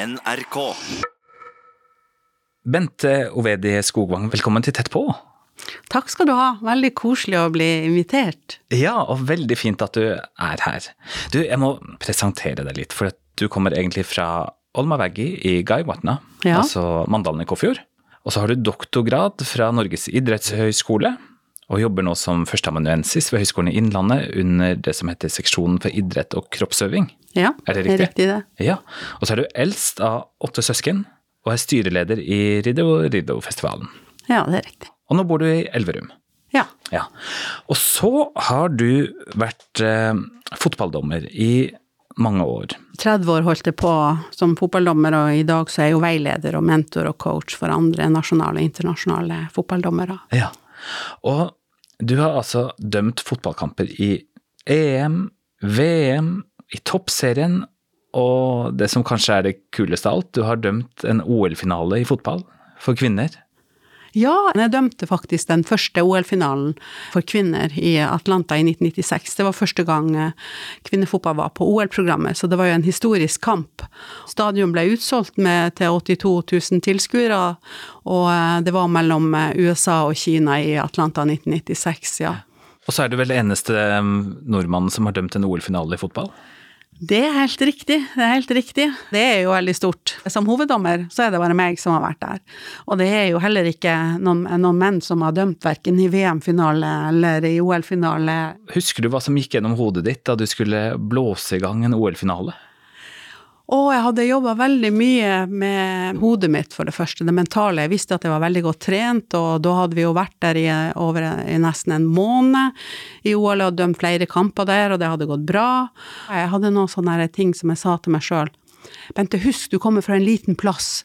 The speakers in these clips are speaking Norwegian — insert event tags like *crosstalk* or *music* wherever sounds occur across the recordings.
NRK. Bente Ovedi Skogvang, velkommen til Tett på. Takk skal du ha. Veldig koselig å bli invitert. Ja, og veldig fint at du er her. Du, jeg må presentere deg litt, for at du kommer egentlig fra Olmaveggi i Gaivatna, Ja. altså Mandalen i Kåfjord. Og så har du doktorgrad fra Norges idrettshøgskole, og jobber nå som førsteamanuensis ved Høgskolen i Innlandet under det som heter seksjonen for idrett og kroppsøving. Ja, Er det riktig? riktig det. Ja, og så er du eldst av åtte søsken, og er styreleder i Riddo Riddo-festivalen. Ja, det er riktig. Og nå bor du i Elverum. Ja. Ja. Og så har du vært eh, fotballdommer i mange år. 30 år holdt jeg på som fotballdommer, og i dag så er jeg jo veileder og mentor og coach for andre nasjonale og internasjonale fotballdommere. Ja. Og du har altså dømt fotballkamper i EM, VM, i toppserien, og det som kanskje er det kuleste av alt, du har dømt en OL-finale i fotball for kvinner. Ja, jeg dømte faktisk den første OL-finalen for kvinner i Atlanta i 1996. Det var første gang eh, kvinnefotball var på OL-programmet, så det var jo en historisk kamp. Stadion ble utsolgt med, til 82 000 tilskuere, og eh, det var mellom eh, USA og Kina i Atlanta 1996, ja. Og så er du vel eneste nordmannen som har dømt en OL-finale i fotball? Det er helt riktig, det er helt riktig. Det er jo veldig stort. Som hoveddommer så er det bare meg som har vært der. Og det er jo heller ikke noen, noen menn som har dømt verken i VM-finale eller i OL-finale. Husker du hva som gikk gjennom hodet ditt da du skulle blåse i gang en OL-finale? Og jeg hadde jobba veldig mye med hodet mitt, for det første, det mentale. Jeg visste at jeg var veldig godt trent, og da hadde vi jo vært der i, over i nesten en måned i OL og dømt flere kamper der, og det hadde gått bra. Jeg hadde noen sånne ting som jeg sa til meg sjøl. Bente, husk, du kommer fra en liten plass.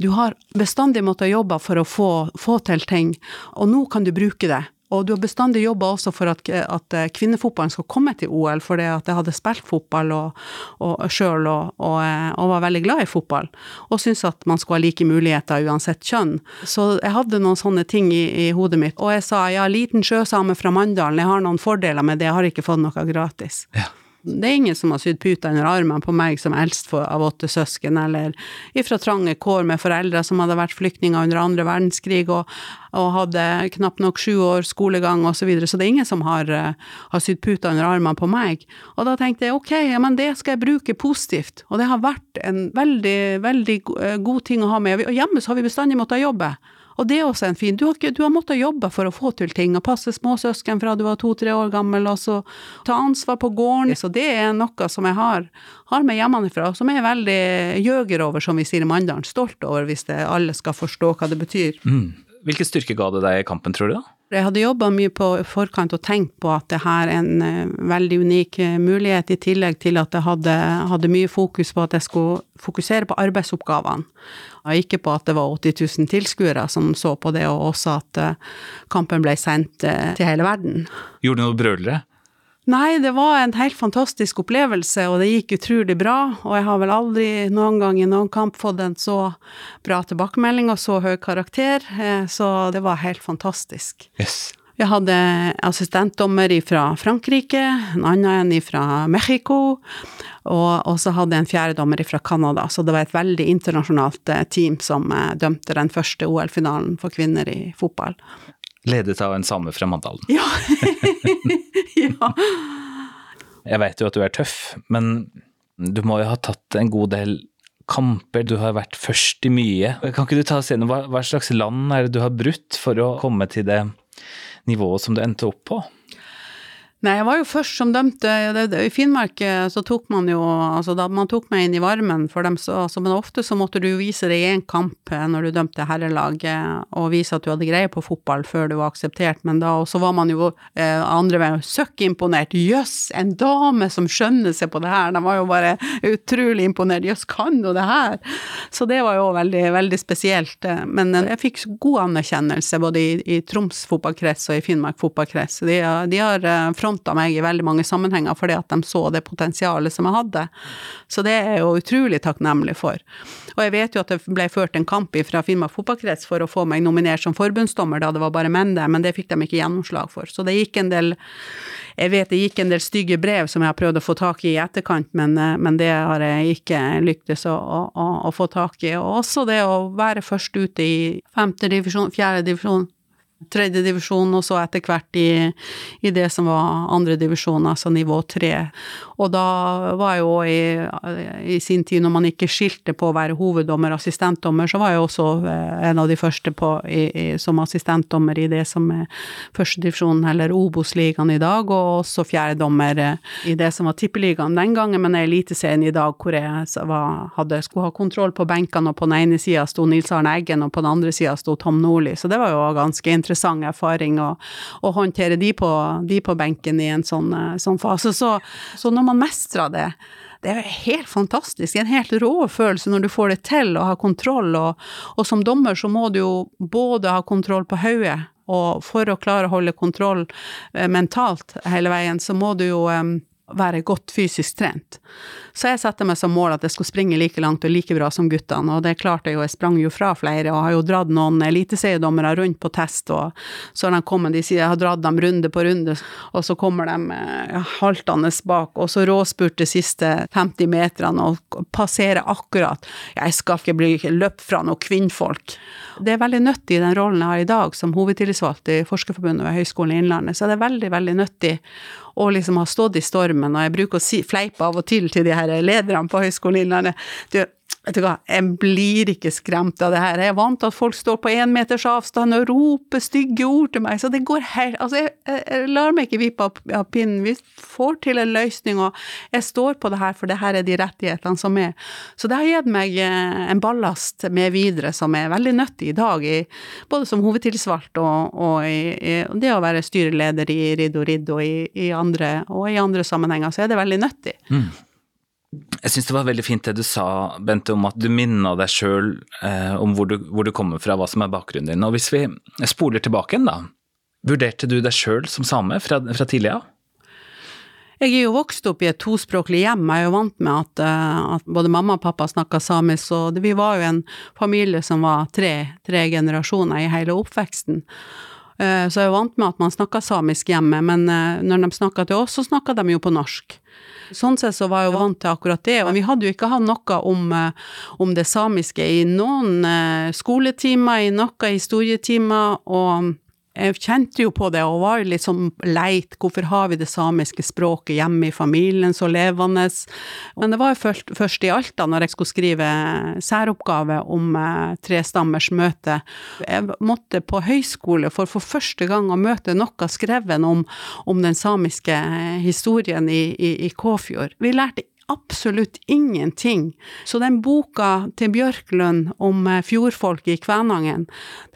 Du har bestandig måttet jobbe for å få, få til ting, og nå kan du bruke det. Og du har bestandig jobba også for at, at kvinnefotballen skal komme til OL, fordi at jeg hadde spilt fotball og, og sjøl og, og, og, var veldig glad i fotball. Og syntes at man skulle ha like muligheter uansett kjønn. Så jeg hadde noen sånne ting i, i hodet mitt. Og jeg sa ja, liten sjøsame fra Mandalen, jeg har noen fordeler med det, jeg har ikke fått noe gratis. Ja. Det er ingen som har sydd puter under armene på meg som eldst av åtte søsken, eller ifra trange kår med foreldre som hadde vært flyktninger under andre verdenskrig og, og hadde knapt nok sju år skolegang osv., så, videre. så det er ingen som har, uh, har sydd puter under armene på meg. Og da tenkte jeg ok, ja, men det skal jeg bruke positivt, og det har vært en veldig, veldig god ting å ha med. Og hjemme så har vi bestandig måttet jobbe. Og det er også en fin Du har, du har måttet jobbe for å få til ting, og passe småsøsken fra du var to-tre år gammel, og så ta ansvar på gården. Så det er noe som jeg har, har med hjemmefra, som jeg er veldig gjøger over, som vi sier i Mandalen. Stolt over, hvis det, alle skal forstå hva det betyr. Mm. Hvilken styrke ga det deg i kampen, tror du? da? Jeg hadde jobba mye på forkant og tenkt på at det her er en uh, veldig unik uh, mulighet, i tillegg til at jeg hadde, hadde, mye fokus på at jeg skulle fokusere på arbeidsoppgavene, og ikke på at det var 80 000 tilskuere som så på det, og også at uh, kampen ble sendt til hele verden. Gjorde du noe brølere? Nei, det var en helt fantastisk opplevelse, og det gikk utrolig bra. Og jeg har vel aldri noen gang i noen kamp fått en så bra tilbakemelding og så høy karakter, så det var helt fantastisk. Yes. Jeg hadde assistentdommer fra Frankrike, en annen en fra Mexico, og, så hadde jeg en fjerde dommer fra Canada. Så det var et veldig internasjonalt team som dømte den første OL-finalen for kvinner i fotball. Ledet av en same fra Mandalen. Ja. *laughs* ja. Jeg veit jo at du er tøff, men du må jo ha tatt en god del kamper, du har vært først i mye. Kan ikke du ta oss gjennom hva, hva slags land er det du har brutt for å komme til det nivået som du endte opp på? Nei, jeg var jo først som dømte. I Finnmark så tok man jo Altså, da man tok meg inn i varmen for dem, så altså, Men ofte så måtte du vise deg i én kamp når du dømte herrelaget, og vise at du hadde greie på fotball før du var akseptert, men da også var man jo eh, andre veien søkk imponert. Jøss, en dame som skjønner seg på det her! De var jo bare utrolig imponert. Jøss, kan du det her? Så det var jo veldig, veldig spesielt. Men jeg fikk god anerkjennelse både i, i Troms fotballkrets og i Finnmark fotballkrets. De, de har fronta meg i veldig mange sammenhenger fordi at de så det potensialet som jeg hadde. Så det er jeg jo utrolig takknemlig for. Og jeg vet jo at det ble ført en kamp fra Finnmark fotballkrets for å få meg nominert som forbundsdommer da det var bare menn der, men det fikk de ikke gjennomslag for. Så det gikk en del jeg vet det gikk en del stygge brev som jeg har prøvd å få tak i i etterkant, men, men det har jeg ikke lyktes å, å, å, få tak i. Og også det å være først ute i femte divisjon, fjerde divisjon, tredjedivisjon, og så etter hvert i, i, det som var andredivisjon, altså nivå tre. Og da var jeg jo i, i, sin tid, når man ikke skilte på å være hoveddommer assistentdommer, så var jeg også eh, en av de første på, i, som assistentdommer i det som er førstedivisjonen, eller Obos-ligaen i dag, og også fjerdedommer eh, i det som var tippeligaen den gangen, men Eliteserien i dag, hvor jeg var, hadde, skulle ha kontroll på benkene, og på den ene sida sto Nils Arne Eggen, og på den andre sida sto Tom Nordli, så det var jo ganske interessant interessant erfaring å, å håndtere de på, de på, benken i en sånn, eh, sånn fase. Så, så når man mestrer det, det er helt fantastisk, en helt rå følelse når du får det til å ha kontroll, og, og som dommer så må du jo både ha kontroll på hodet, og for å klare å holde kontroll eh, mentalt hele veien, så må du jo um, være godt fysisk trent. Så jeg satte meg som mål at jeg skulle springe like langt og like bra som guttene, og det klarte jeg jo, jeg sprang jo fra flere, og har jo dratt noen eliteseriedommere rundt på test, og så har de kommet, de sier jeg har dratt dem runde på runde, og så kommer de ja, haltende bak, og så råspurt de siste 50 meterne og passerer akkurat, jeg skal ikke bli løpt fra noen kvinnfolk. Det er veldig nyttig den rollen jeg har i dag som hovedtillitsvalgt i Forskerforbundet ved Høgskolen i Innlandet, så det er veldig, veldig nyttig å liksom ha stått i stormen, og jeg bruker å si, fleipe av og til til de her lederne på Høgskolen Innlandet. Du, Vet du hva, jeg blir ikke skremt av det her. Jeg er vant til at folk står på én meters avstand og roper stygge ord til meg, så det går helt Altså, jeg, jeg, lar meg ikke vippe av, pinnen. Vi får til en løsning, og jeg står på det her, for det her er de rettighetene som er. Så det har gitt meg eh, en ballast med videre som er veldig nyttig i dag, i, både som hovedtilsvalgt og, og i, i, det å være styreleder i Ridd og Ridd og i, andre, og i andre sammenhenger, så er det veldig nyttig. Mm. Jeg syns det var veldig fint det du sa, Bente, om at du minna deg sjøl eh, om hvor du, hvor du, kommer fra, hva som er bakgrunnen din. Og hvis vi spoler tilbake igjen, da. Vurderte du deg sjøl som same fra, fra tidlig av? Jeg er jo vokst opp i et tospråklig hjem, jeg er jo vant med at, eh, at både mamma og pappa snakka samisk, og vi var jo en familie som var tre, tre generasjoner i hele oppveksten. Eh, så jeg er vant med at man snakker samisk hjemme, men eh, når de snakker til oss, så snakker de jo på norsk. Sånn sett så var jeg jo vant til akkurat det, og vi hadde jo ikke hatt noe om, eh, om det samiske i noen skoletimer, i noen historietimer, og jeg kjente jo på det og var litt sånn leit, hvorfor har vi det samiske språket hjemme i familien så levende? Men det var først, først i Alta, når jeg skulle skrive særoppgave om eh, trestammers møte. Jeg måtte på høyskole for for første gang å møte noe skrevet om, om den samiske historien i, i, i Kåfjord. Vi lærte absolutt ingenting. Så den boka til Bjørklund om eh, fjordfolket i Kvænangen,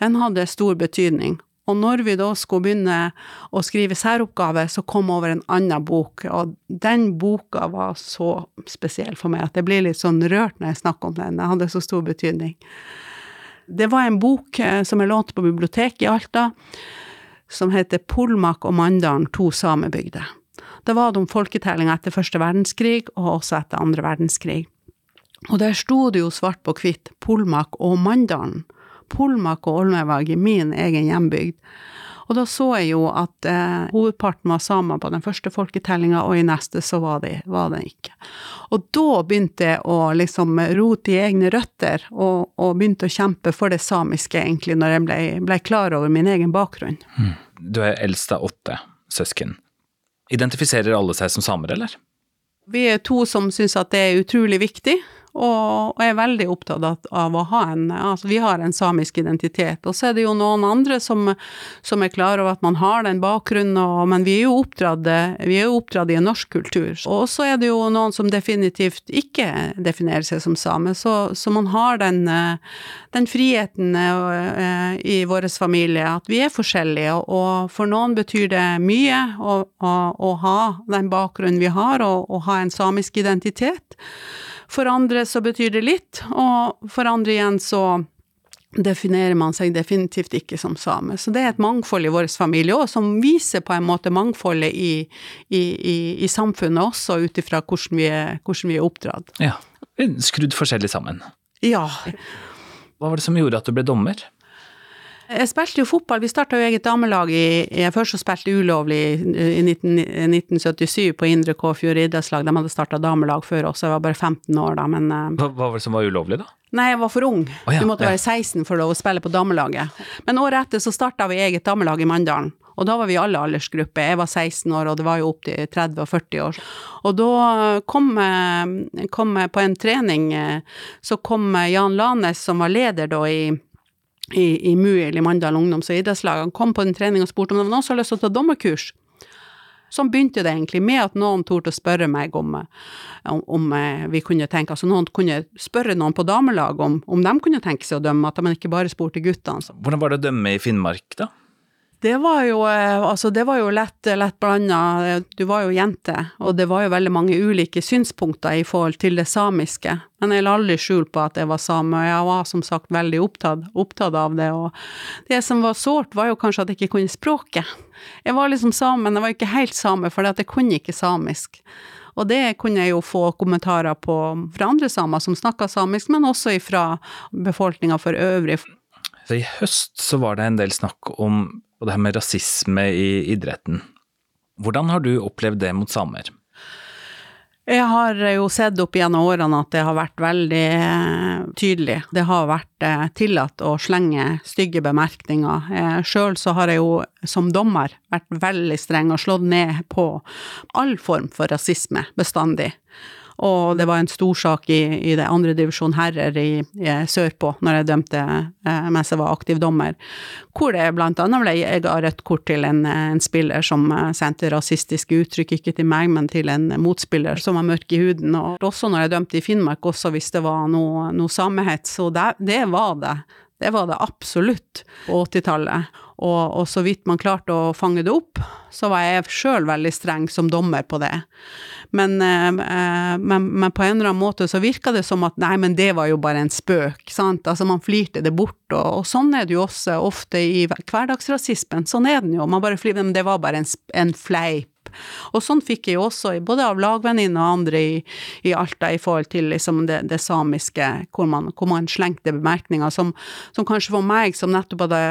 den hadde stor betydning. Og når vi da skulle begynne å skrive særoppgave, så kom over en annen bok, og den boka var så spesiell for meg at jeg blir litt sånn rørt når jeg snakker om den, den hadde så stor betydning. Det var en bok eh, som jeg lånte på biblioteket i Alta, som heter Polmak og Mandalen, to samebygder. Det var det om folketellinga etter første verdenskrig, og også etter andre verdenskrig. Og der sto det jo svart på hvitt Polmak og Mandalen. Polmak og Olmevag i min egen hjembygd. Og da så jeg jo at eh, hovedparten var samer på den første folketellinga, og i neste så var det, var det ikke. Og da begynte jeg å liksom rote i egne røtter, og, og, begynte å kjempe for det samiske, egentlig, når jeg ble, ble klar over min egen bakgrunn. Mm. Du er eldst av åtte søsken. Identifiserer alle seg som samer, eller? Vi er to som syns at det er utrolig viktig. Og, og er veldig opptatt av, å ha en Altså, vi har en samisk identitet. Og så er det jo noen andre som, som er klar over at man har den bakgrunnen, og, men vi er jo oppdratt, vi er jo oppdratt i en norsk kultur. Og så er det jo noen som definitivt ikke definerer seg som same, så, så man har den, den friheten uh, i vår familie at vi er forskjellige, og for noen betyr det mye å, å, å ha den bakgrunnen vi har, og, og ha en samisk identitet. For andre så betyr det litt, og for andre igjen så definerer man seg definitivt ikke som same. Så det er et mangfold i vår familie òg, som viser på en måte mangfoldet i, i, i, i samfunnet også, ut ifra hvordan, vi hvordan vi er oppdratt. Ja. Skrudd forskjellig sammen. Ja. Hva var det som gjorde at du ble dommer? Jeg spilte jo fotball, vi starta jo eget damelag i jeg Først så spilte ulovlig i 19, 1977 på Indre Kåfjord idrettslag, de hadde starta damelag før oss, jeg var bare 15 år da, men eh, Hva, hva var det som var ulovlig, da? Nei, jeg var for ung. Oh, ja, du måtte ja. være 16 for å spille på damelaget. Men året etter så starta vi eget damelag i Mandalen. Og da var vi alle aldersgrupper. Jeg var 16 år, og det var jo opp til 30 og 40 år. Og da kom, eh, kom på en trening, eh, så kom Jan Lanes, som var leder da i i, i MUIL, eller Mandal ungdoms- og idrettslag, han kom på en trening og spurte om det var noen som hadde lyst til å ta dommerkurs. Sånn begynte det egentlig, med at noen torde å spørre meg om, om, om eh, vi kunne tenke Altså noen kunne spørre noen på damelag om, om de kunne tenke seg å dømme, at man ikke bare spurte guttene. Hvordan var det å dømme i Finnmark, da? Det var jo, eh, altså det var jo lett, lett blanda. Du var jo jente, og det var jo veldig mange ulike synspunkter i forhold til det samiske. Men jeg la aldri skjul på at jeg var same, og jeg var som sagt veldig opptatt, opptatt av det. Og det som var sårt, var jo kanskje at jeg ikke kunne språket. Jeg var liksom same, men jeg var ikke helt same, for jeg kunne ikke samisk. Og det kunne jeg jo få kommentarer på fra andre samer som snakka samisk, men også fra befolkninga for øvrig. Så I høst så var det en del snakk om og det her med rasisme i idretten. Hvordan har du opplevd det mot samer? Jeg har jo sett opp gjennom årene at det har vært veldig eh, tydelig. Det har vært eh, tillatt å slenge stygge bemerkninger. Eh, Sjøl så har jeg jo som dommer vært veldig streng og slått ned på all form for rasisme bestandig. Og det var en stor sak i, i det andre divisjon herrer i, i sørpå, når jeg dømte eh, mens jeg var aktiv dommer, hvor det blant annet ble jeg ga rødt kort til en, en spiller som eh, sendte rasistiske uttrykk, ikke til meg, men til en motspiller som var mørk i huden. Og også når jeg dømte i Finnmark, også hvis det var noe, noe samehets. Så det, det var det. Det var det absolutt på 80-tallet. Og, og så vidt man klarte å fange det opp, så var jeg sjøl veldig streng som dommer på det. Men, eh, eh, men, men på en eller annen måte så virka det som at nei, men det var jo bare en spøk, sant. Altså man flirte det bort, og, og sånn er det jo også ofte i hverdagsrasismen. Sånn er den jo. Man bare flirer, men det var bare en, en fleip. Og sånn fikk jeg jo også, både av lagvenninner og andre i, i Alta, i forhold til liksom det, det samiske, hvor man, hvor man slengte bemerkninger som, som kanskje for meg, som nettopp hadde,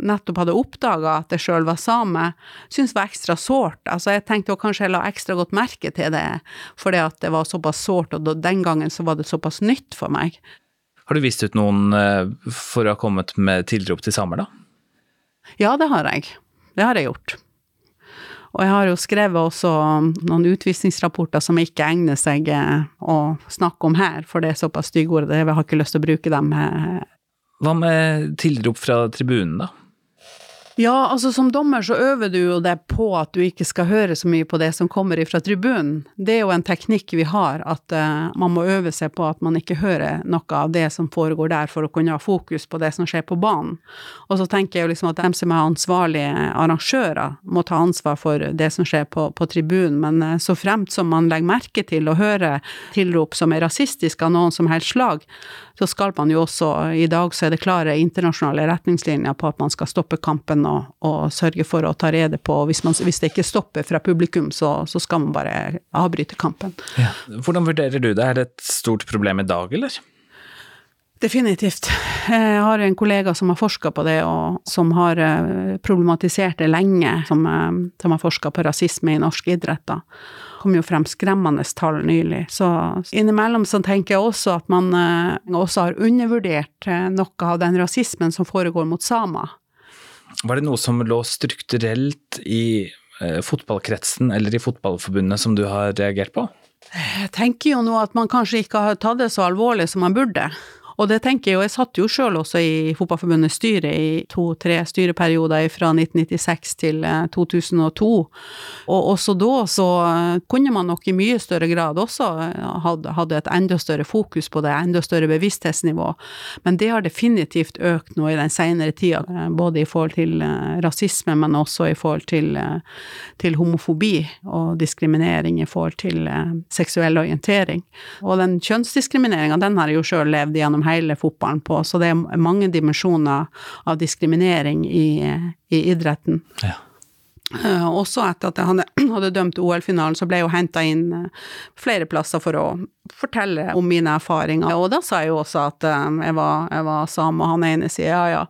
nettopp hadde oppdaga at jeg sjøl var same, syntes var ekstra sårt. Altså, jeg tenkte jo kanskje jeg la ekstra godt merke til det, fordi at det var såpass sårt, og den gangen så var det såpass nytt for meg. Har du vist ut noen eh, for å ha kommet med tilrop til samer, da? Ja, det har jeg. Det har jeg gjort. Og jeg har jo skrevet også noen utvisningsrapporter som ikke egner seg eh, å snakke om her, for det er såpass stygge ord, jeg har ikke lyst til å bruke dem. eh. Hva med tilrop fra tribunen, da? Ja, altså som dommer så øver du jo deg på at du ikke skal høre så mye på det som kommer ifra tribunen. Det er jo en teknikk vi har, at uh, man må øve seg på at man ikke hører noe av det som foregår der, for å kunne ha fokus på det som skjer på banen. Og så tenker jeg jo liksom at dem som er ansvarlige arrangører, må ta ansvar for det som skjer på, på tribunen, men uh, så fremt som man legger merke til og hører tilrop som er rasistiske av noen som helst slag, så skal man jo også, i dag så er det klare internasjonale retningslinjer på at man skal stoppe kampen og, å, sørge for å ta rede på, hvis, man, hvis det ikke stopper fra publikum, så, så skal man bare avbryte kampen. Hvordan vurderer du det? Er det et stort problem i dag, eller? Definitivt. Jeg har en kollega som har forska på det, og som har eh, problematisert det lenge, som, eh, som har forska på rasisme i norske idretter. Det kom jo frem skremmende tall nylig. Så innimellom så tenker jeg også at man eh, også har undervurdert noe av den rasismen som foregår mot samer. Var det noe som lå strukturelt i eh, fotballkretsen eller i fotballforbundet som du har reagert på? Jeg tenker jo nå at man kanskje ikke har tatt det så alvorlig som man burde. Og det tenker jeg jo, jeg satt jo sjøl også i Fotballforbundets styre i to-tre styreperioder fra 1996 til eh, 2002. Og også da så eh, kunne man nok i mye større grad også eh, hadde, et enda større fokus på det, enda større bevissthetsnivå. Men det har definitivt økt nå i den senere tida, eh, både i forhold til eh, rasisme, men også i forhold til, eh, til homofobi og diskriminering i forhold til eh, seksuell orientering. Og den kjønnsdiskrimineringa, den har jeg jo sjøl levd gjennom hele fotballen på, så det er mange dimensjoner av diskriminering i, i idretten. Ja. Uh, også etter at han *clears throat* hadde, dømt OL-finalen, så ble jeg jo henta inn uh, flere plasser for å fortelle om mine erfaringer. Og da sa jeg jo også at uh, jeg, var, jeg, var, same, og han ene sier ja, ja,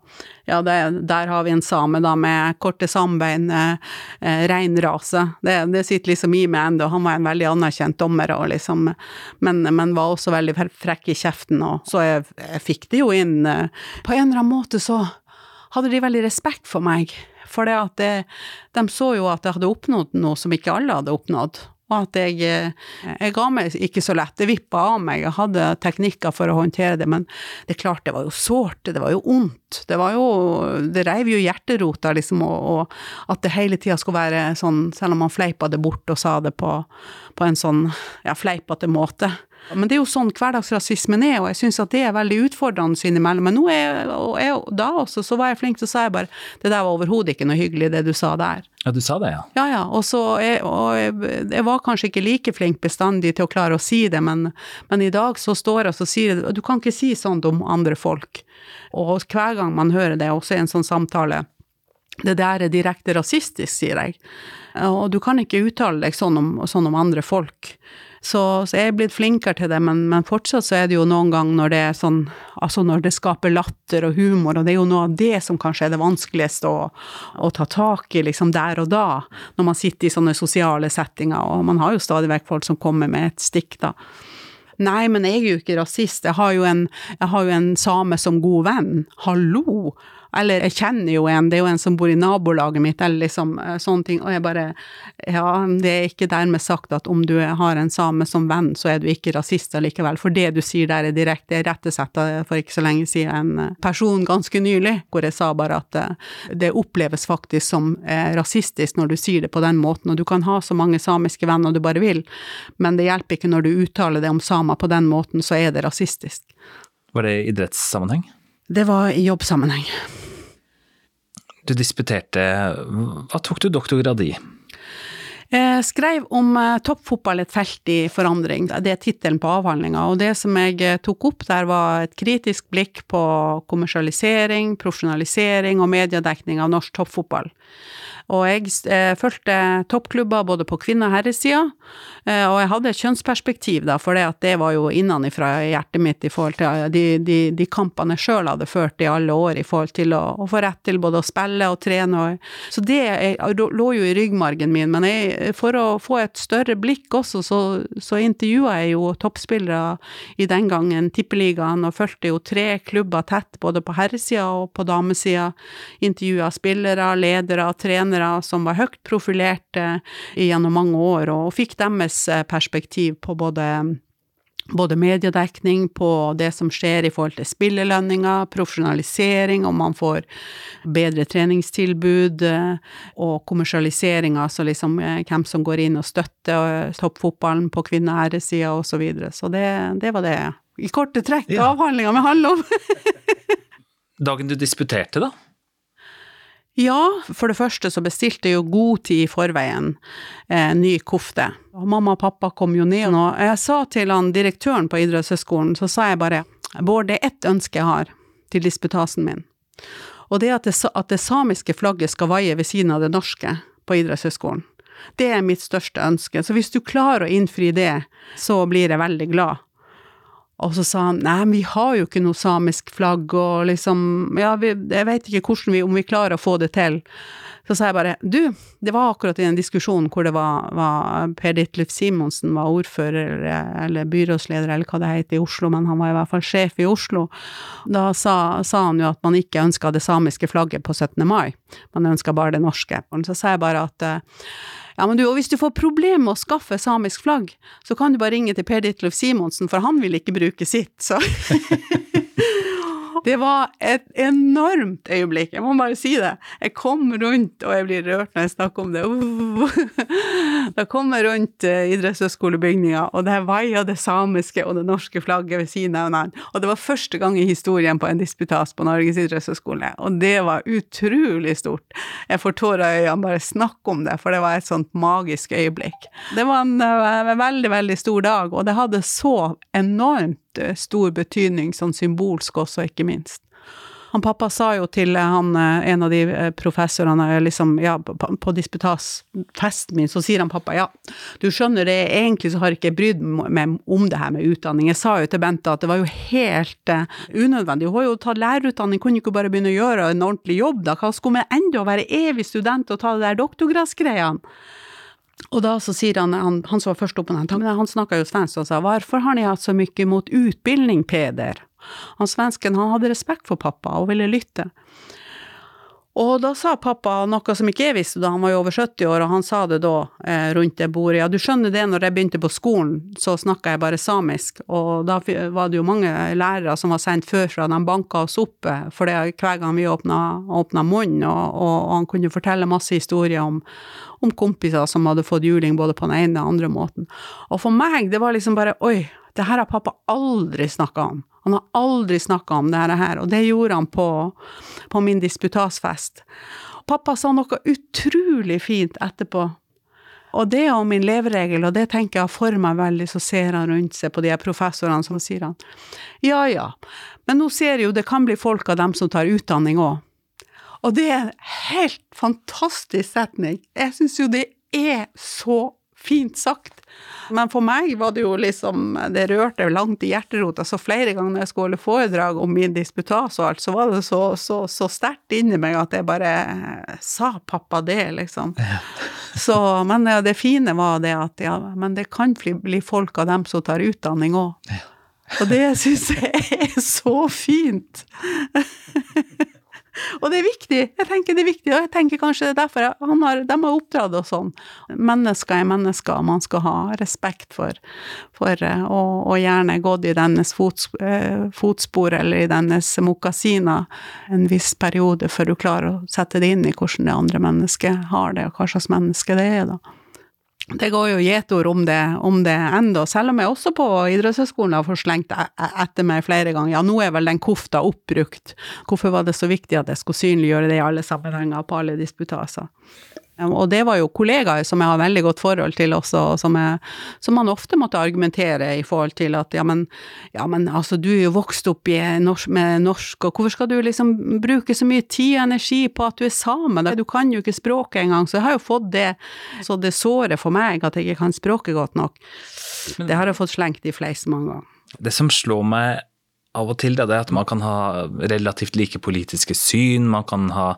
ja det, der har vi en same da med korte sambein, eh, reinrase. Det, det, sitter liksom i meg ennå. Han var en veldig anerkjent dommer, og liksom, men, men, var også veldig frekk i kjeften, og så jeg, jeg fikk det jo inn På en eller annen måte så hadde de veldig respekt for meg. For de så jo at jeg hadde oppnådd noe som ikke alle hadde oppnådd. Og at jeg, jeg ga meg ikke så lett. Det vippa av meg. Jeg hadde teknikker for å håndtere det, men det er klart, det var jo sårt. Det var jo ondt. Det var jo Det reiv jo hjerterota, liksom, og, og, at det hele tida skulle være sånn, selv om man fleipa det bort og sa det på, på en sånn ja, fleipete måte. Men det er jo sånn hverdagsrasismen er, og jeg syns at det er veldig utfordrende innimellom. Men nå er, og jeg, da også, så var jeg flink til å si bare det der var overhodet ikke noe hyggelig, det du sa der. Ja, du sa det, ja. Ja, ja. Og, så, jeg, og jeg, jeg, var kanskje ikke like flink bestandig til å klare å si det, men, men i dag så står jeg og sier det, du kan ikke si sånt om andre folk. Og hver gang man hører det, også i en sånn samtale, det der er direkte rasistisk, sier jeg. Og du kan ikke uttale deg sånn om, sånn om andre folk. Så, så, jeg er blitt flinkere til det, men, men, fortsatt så er det jo noen ganger når det er sånn Altså når det skaper latter og humor, og det er jo noe av det som kanskje er det vanskeligste å, å ta tak i liksom der og da, når man sitter i sånne sosiale settinger, og man har jo stadig vekk folk som kommer med et stikk, da. Nei, men jeg er jo ikke rasist, jeg har jo en, har jo en same som god venn. Hallo! Eller jeg kjenner jo en, det er jo en som bor i nabolaget mitt, eller liksom eh, sånne ting. Og jeg bare Ja, det er ikke dermed sagt at om du har en same som venn, så er du ikke rasist allikevel. For det du sier der er direkte. Jeg rettesetta for ikke så lenge siden en eh, person ganske nylig, hvor jeg sa bare at eh, det oppleves faktisk som rasistisk når du sier det på den måten. Og du kan ha så mange samiske venner du bare vil, men det hjelper ikke når du uttaler det om samer på den måten, så er det rasistisk. Var det i idrettssammenheng? Det var i jobbsammenheng. Du disputerte. Hva tok du doktorgrad i? Jeg skrev om eh, toppfotball et felt i forandring. Det er tittelen på avhandlinga. Og det som jeg eh, tok opp der, var et kritisk blikk på kommersialisering, profesjonalisering og mediedekning av norsk toppfotball. Og jeg eh, fulgte toppklubber både på kvinne- og herresida, eh, og jeg hadde et kjønnsperspektiv, da, for det, var jo innenfra hjertet mitt i forhold til eh, de, de, de kampene jeg sjøl hadde ført i alle år, i forhold til å, å, få rett til både å spille og trene. Og, så det jeg, lå jo i ryggmargen min, men jeg, for å få et større blikk også, så, så intervjua jeg jo toppspillere i den gangen, Tippeligaen, og fulgte jo tre klubber tett, både på herresida og på damesida. Intervjua spillere, ledere, trenere trenere som var høyt profilerte gjennom mange år, og fikk deres eh, perspektiv på både både mediedekning på det som skjer i forhold til spillelønninger, profesjonalisering, om man får bedre treningstilbud, eh, og kommersialisering, altså liksom eh, hvem som går inn og støtter toppfotballen på kvinneæresida osv. Så, videre. så det, det var det i korte trekk ja. avhandlinga mi handler om. *laughs* Dagen du disputerte, da? Ja, for det første så bestilte jeg jo god tid i forveien eh, ny kofte. Og mamma og pappa kom jo ned, og jeg sa til han direktøren på idrettshøyskolen, så sa jeg bare Bård, det er ett ønske jeg har til disputasen min, og det er at det, at det samiske flagget skal vaie ved siden av det norske på idrettshøyskolen. Det er mitt største ønske, så hvis du klarer å innfri det, så blir jeg veldig glad. Og så sa han nei, vi har jo ikke noe samisk flagg, og liksom Ja, vi, jeg vet ikke hvordan vi, om vi klarer å få det til. Så sa jeg bare du, det var akkurat i en diskusjon hvor det var, var Per Ditlef Simonsen var ordfører eller byrådsleder eller hva det heter i Oslo, men han var i hvert fall sjef i Oslo. Da sa, sa han jo at man ikke ønska det samiske flagget på 17. mai, man ønska bare det norske. Og Så sa jeg bare at ja, men du, og hvis du får problemer med å skaffe samisk flagg, så kan du bare ringe til Per Ditlev Simonsen, for han vil ikke bruke sitt, så *laughs* Det var et enormt øyeblikk, jeg må bare si det. Jeg kom rundt, og jeg blir rørt når jeg snakker om det. Da kom jeg rundt uh, idrettshøyskolebygninga, og der vaia det samiske og det norske flagget ved siden av hverandre. Og det var første gang i historien på en disputas på Norges idrettshøyskole, og det var utrolig stort. Jeg får tårer i øynene bare snakke om det, for det var et sånt magisk øyeblikk. Det var en en veldig, veldig stor dag, og det hadde så enormt eh, stor betydning, sånn symbolsk også, ikke minst. Han pappa sa jo til han, eh, en av de eh, professorene liksom, ja, på, disputasfesten min, så sier han pappa ja, du skjønner det, egentlig så har jeg ikke brydd meg om det her med utdanning. Jeg sa jo til Bente at det var jo helt unødvendig. Hun har jo tatt lærerutdanning, kunne ikke bare begynne å gjøre en ordentlig jobb, da. Hva skulle vi enda være evig student og ta det der doktorgradsgreiene? Og da så sier han, han, han som var først oppe på den, han snakka jo svensk og sa hvorfor har ni hatt så mye mot utbildning, Peder? Han svensken han hadde respekt for pappa og ville lytte. Og da sa pappa noe som ikke jeg visste da, han var jo over 70 år, og han sa det da eh, rundt det bordet. Ja, du skjønner det, når jeg begynte på skolen, så snakka jeg bare samisk, og da var det jo mange lærere som var sendt før fra, de banka oss opp, eh, for det hver gang vi åpna, åpna munnen, og, og, og, han kunne fortelle masse historier om, om kompiser som hadde fått juling både på den ene og den andre måten. Og for meg, det var liksom bare oi, det her har pappa aldri snakka om. Han har aldri snakka om dette her, og det gjorde han på, på min disputasfest. Pappa sa noe utrolig fint etterpå. Og det er jo min leveregel, og det tenker jeg for meg veldig, så ser han rundt seg på de professorene som sier han ja ja, men nå ser jeg jo det kan bli folk av dem som tar utdanning òg. Og det er en helt fantastisk setning. Jeg syns jo det er så fint sagt. Men for meg var det jo liksom Det rørte langt i hjerterota. Så flere ganger når jeg skulle holde foredrag om min disputas og alt, så var det så, så, så sterkt inni meg at jeg bare Sa pappa det, liksom? *laughs* Så, men ja, det fine var det at ja, men det kan bli folk av dem som tar utdanning òg. Og det syns jeg er så fint. *laughs* Og det er viktig. Jeg tenker det er viktig, og jeg tenker kanskje det er derfor han har, de har oppdratt oss sånn. Mennesker er mennesker, man skal ha respekt for, for eh, og, og, gjerne gått i dennes fots, eh, fotspor eller i dennes mokasiner en viss periode før du klarer å sette det inn i hvordan det andre mennesket har det, og hva slags menneske det er, da. Det går jo gjetord om det, om det enda, selv om jeg også på idrettshøyskolen har fått slengt e-, etter meg flere ganger. Ja, nå er vel den kofta oppbrukt. Hvorfor var det så viktig at jeg skulle synliggjøre det i alle sammenhenger på alle disputaser? Og det var jo kollegaer som jeg har veldig godt forhold til også, som, jeg, som man ofte måtte argumentere i forhold til at ja, men, ja, men altså, du er jo vokst opp norsk, med norsk, og hvorfor skal du liksom bruke så mye tid og energi på at du er same? Du kan jo ikke språket engang, så jeg har jo fått det så det sårer for meg at jeg ikke kan språket godt nok. Det har jeg fått slengt i fleisen mange ganger. Det som slår meg av og til. Det er at man kan ha relativt like politiske syn, man kan ha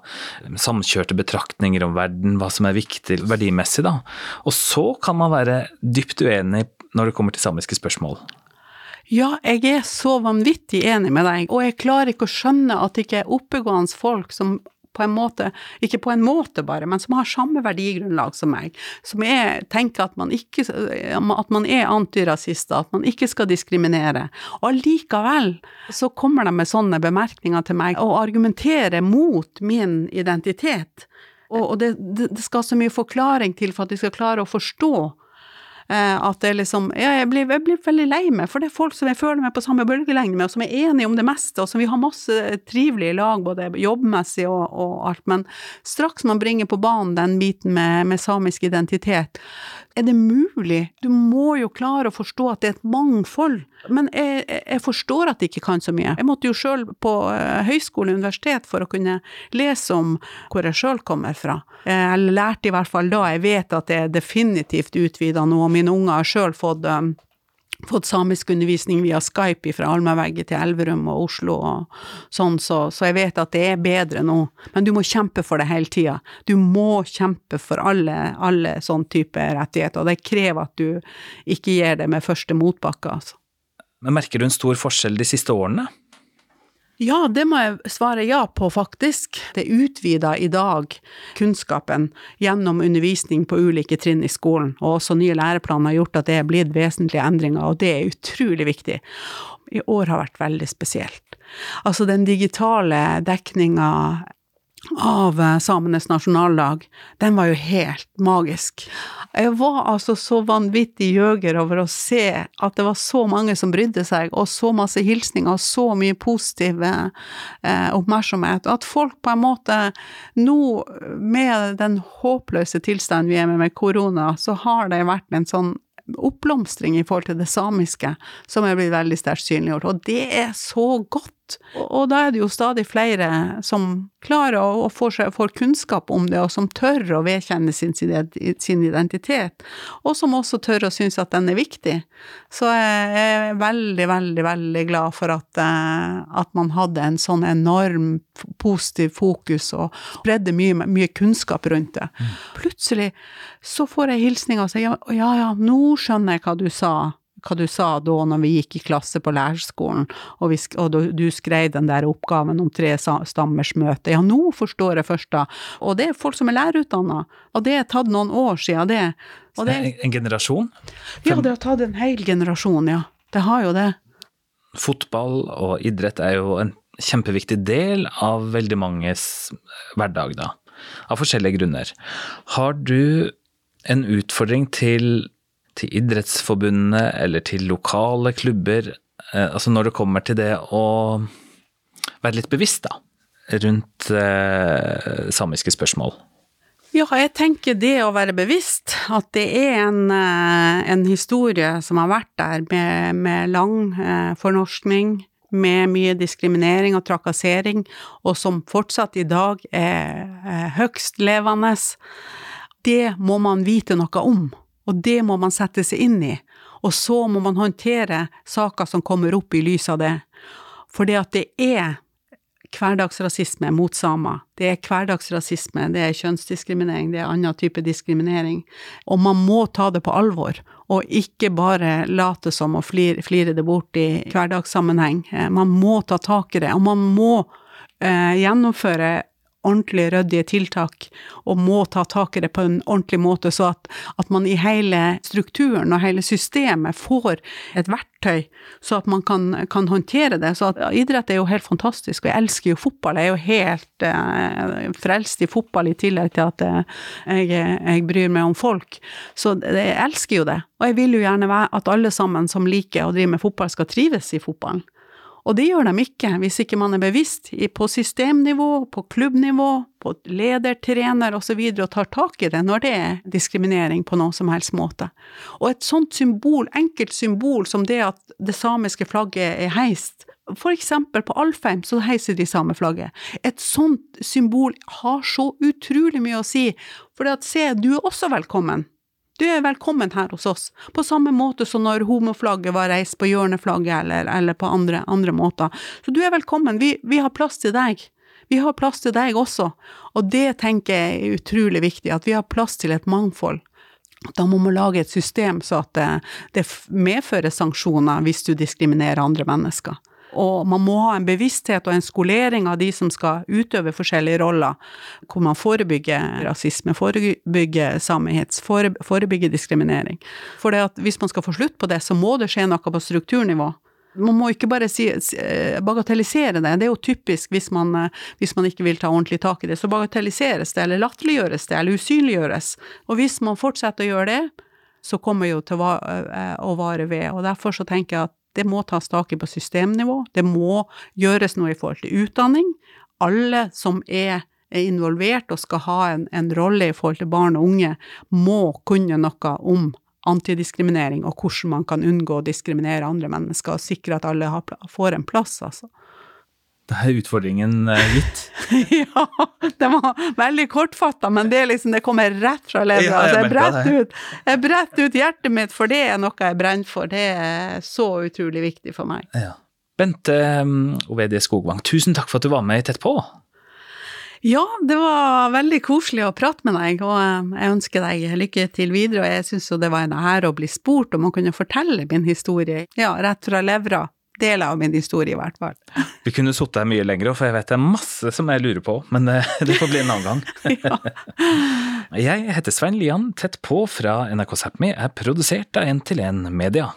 samkjørte betraktninger om verden, hva som er viktig verdimessig. Da. Og så kan man være dypt uenig når det kommer til samiske spørsmål. Ja, jeg er så vanvittig enig med deg, og jeg klarer ikke å skjønne at det ikke er oppegående folk som på en måte, ikke på en måte bare, men som har samme verdigrunnlag som meg, som er, tenker at man, ikke, at man er antirasister, at man ikke skal diskriminere. Og allikevel så kommer de med sånne bemerkninger til meg og argumenterer mot min identitet. Og, og det, det skal så mye forklaring til for at de skal klare å forstå at det liksom Ja, jeg blir, jeg blir, veldig lei meg, for det er folk som jeg føler meg på samme bølgelengde med, og som er enige om det meste, og som vi har masse trivelige lag, både jobbmessig og, og, alt. Men straks man bringer på banen den biten med, med samisk identitet, er det mulig? Du må jo klare å forstå at det er et mangfold. Men jeg, jeg forstår at de ikke kan så mye. Jeg måtte jo sjøl på uh, høyskole og universitet for å kunne lese om hvor jeg sjøl kommer fra. Jeg lærte i hvert fall da, jeg vet at jeg definitivt utvida nå, og mine unger har sjøl fått um, fått samisk undervisning via Skype fra Almavegget til Elverum og Oslo og sånn, så, så, jeg vet at det er bedre nå. Men du må kjempe for det hele tida. Du må kjempe for alle, alle sånn type rettigheter, og det krever at du ikke gir det med første motbakke, altså. Men merker du en stor forskjell de siste årene? Ja, det må jeg svare ja på, faktisk. Det utvider i dag kunnskapen gjennom undervisning på ulike trinn i skolen, og også nye læreplaner har gjort at det er blitt vesentlige endringer, og det er utrolig viktig. I år har vært veldig spesielt. Altså, den digitale dekninga av eh, samenes nasjonaldag, den var jo helt magisk. Jeg var altså så vanvittig gjøger over å se at det var så mange som brydde seg, og så masse hilsninger og så mye positiv eh, oppmerksomhet, at folk på en måte nå, med den håpløse tilstanden vi er med med korona, så har det vært en sånn oppblomstring i forhold til det samiske, som er blitt veldig sterkt synliggjort. Og det er så godt! Og da er det jo stadig flere som klarer å få får kunnskap om det, og som tør å vedkjenne sin, sin identitet, og som også tør å synes at den er viktig. Så jeg er veldig, veldig, veldig glad for at, eh, at man hadde en sånn enorm positiv fokus og spredde mye, mye kunnskap rundt det. Mm. Plutselig så får jeg hilsninger og sier ja, ja, nå skjønner jeg hva du sa hva du sa da når vi gikk i klasse på lærerskolen, og, vi, og du skrev den der oppgaven om tre stammers møte. Ja, nå forstår jeg først da. Og det er folk som er lærerutdanna, og det er tatt noen år siden det. det en generasjon? Ja, det har tatt en hel generasjon, ja. Det har jo det. Fotball og idrett er jo en kjempeviktig del av veldig manges hverdag, da. Av forskjellige grunner. Har du en utfordring til til idrettsforbundene eller til lokale klubber, eh, altså når det kommer til det å være litt bevisst da, rundt eh, samiske spørsmål? Ja, jeg tenker det å være bevisst, at det er en, eh, en historie som har vært der med, med lang eh, fornorskning, med mye diskriminering og trakassering, og som fortsatt i dag er, høgst levende. Det må man vite noe om. Og det må man sette seg inn i. Og så må man håndtere saker som kommer opp i lys av det. For det at det er hverdagsrasisme mot samer, det er hverdagsrasisme, det er kjønnsdiskriminering, det er annen type diskriminering. Og man må ta det på alvor, og ikke bare late som å flire, flire det bort i hverdagssammenheng. Eh, man må ta tak i det, og man må eh, gjennomføre ordentlig ryddige tiltak, og må ta tak i det på en ordentlig måte, så at, at, man i hele strukturen og hele systemet får et verktøy, så at man kan, kan håndtere det. Så at, ja, idrett er jo helt fantastisk, og jeg elsker jo fotball. Jeg er jo helt eh, frelst i fotball, i tillegg til at eh, jeg, jeg, bryr meg om folk. Så jeg elsker jo det. Og jeg vil jo gjerne være at alle sammen som liker å drive med fotball, skal trives i fotballen. Og det gjør de ikke hvis ikke man er bevisst på systemnivå, på klubbnivå, på leder, trener osv. Og, så videre, og tar tak i det når det er diskriminering på noen som helst måte. Og et sånt symbol, enkelt symbol som det at det samiske flagget er heist, for eksempel på Alfheim så heiser de sameflagget. Et sånt symbol har så utrolig mye å si, for se, du er også velkommen. Du er velkommen her hos oss, på samme måte som når homoflagget var reist på hjørneflagget eller, eller på andre, andre, måter. Så du er velkommen, vi, vi, har plass til deg. Vi har plass til deg også, og det tenker jeg er utrolig viktig, at vi har plass til et mangfold. Da må man lage et system så at det, det medfører sanksjoner hvis du diskriminerer andre mennesker. Og man må ha en bevissthet og en skolering av de som skal utøve forskjellige roller, hvor man forebygger rasisme, forebygger samehets, forebygger diskriminering. For hvis man skal få slutt på det, så må det skje noe på strukturnivå. Man må ikke bare si, eh, bagatellisere det, det er jo typisk hvis man, eh, hvis man ikke vil ta ordentlig tak i det. Så bagatelliseres det, eller latterliggjøres det, eller usynliggjøres. Og hvis man fortsetter å gjøre det, så kommer jo til eh, å vare ved. Og derfor så tenker jeg at det må tas tak i på systemnivå. Det må gjøres noe i forhold til utdanning. Alle som er involvert og skal ha en, en rolle i forhold til barn og unge, må kunne noe om antidiskriminering og hvordan man kan unngå å diskriminere andre mennesker og sikre at alle har, får en plass, altså. Det er utfordringen eh, gitt. *laughs* ja, det var veldig kortfatta, men det, liksom, det kommer rett fra levra. Ja, altså, jeg, bretter ut hjertet mitt, for det er noe jeg brenner for. Det er så utrolig viktig for meg. Ja. Bente um, Ovedie Skogvang, tusen takk for at du var med Tett på. Ja, det var veldig koselig å prate med deg, og eh, jeg ønsker deg lykke til videre. Og jeg syns jo det var en ære å bli spurt om å kunne fortelle min historie, ja, rett fra levra deler av min historie, i hvert fall. *laughs* Vi kunne sittet her mye lenger, for jeg vet det er masse som jeg lurer på, men eh, *laughs* det får bli en annen gang. *laughs* jeg heter Svein Lian, tett på fra NRK Sápmi, er produsert av 1 til 1 Media.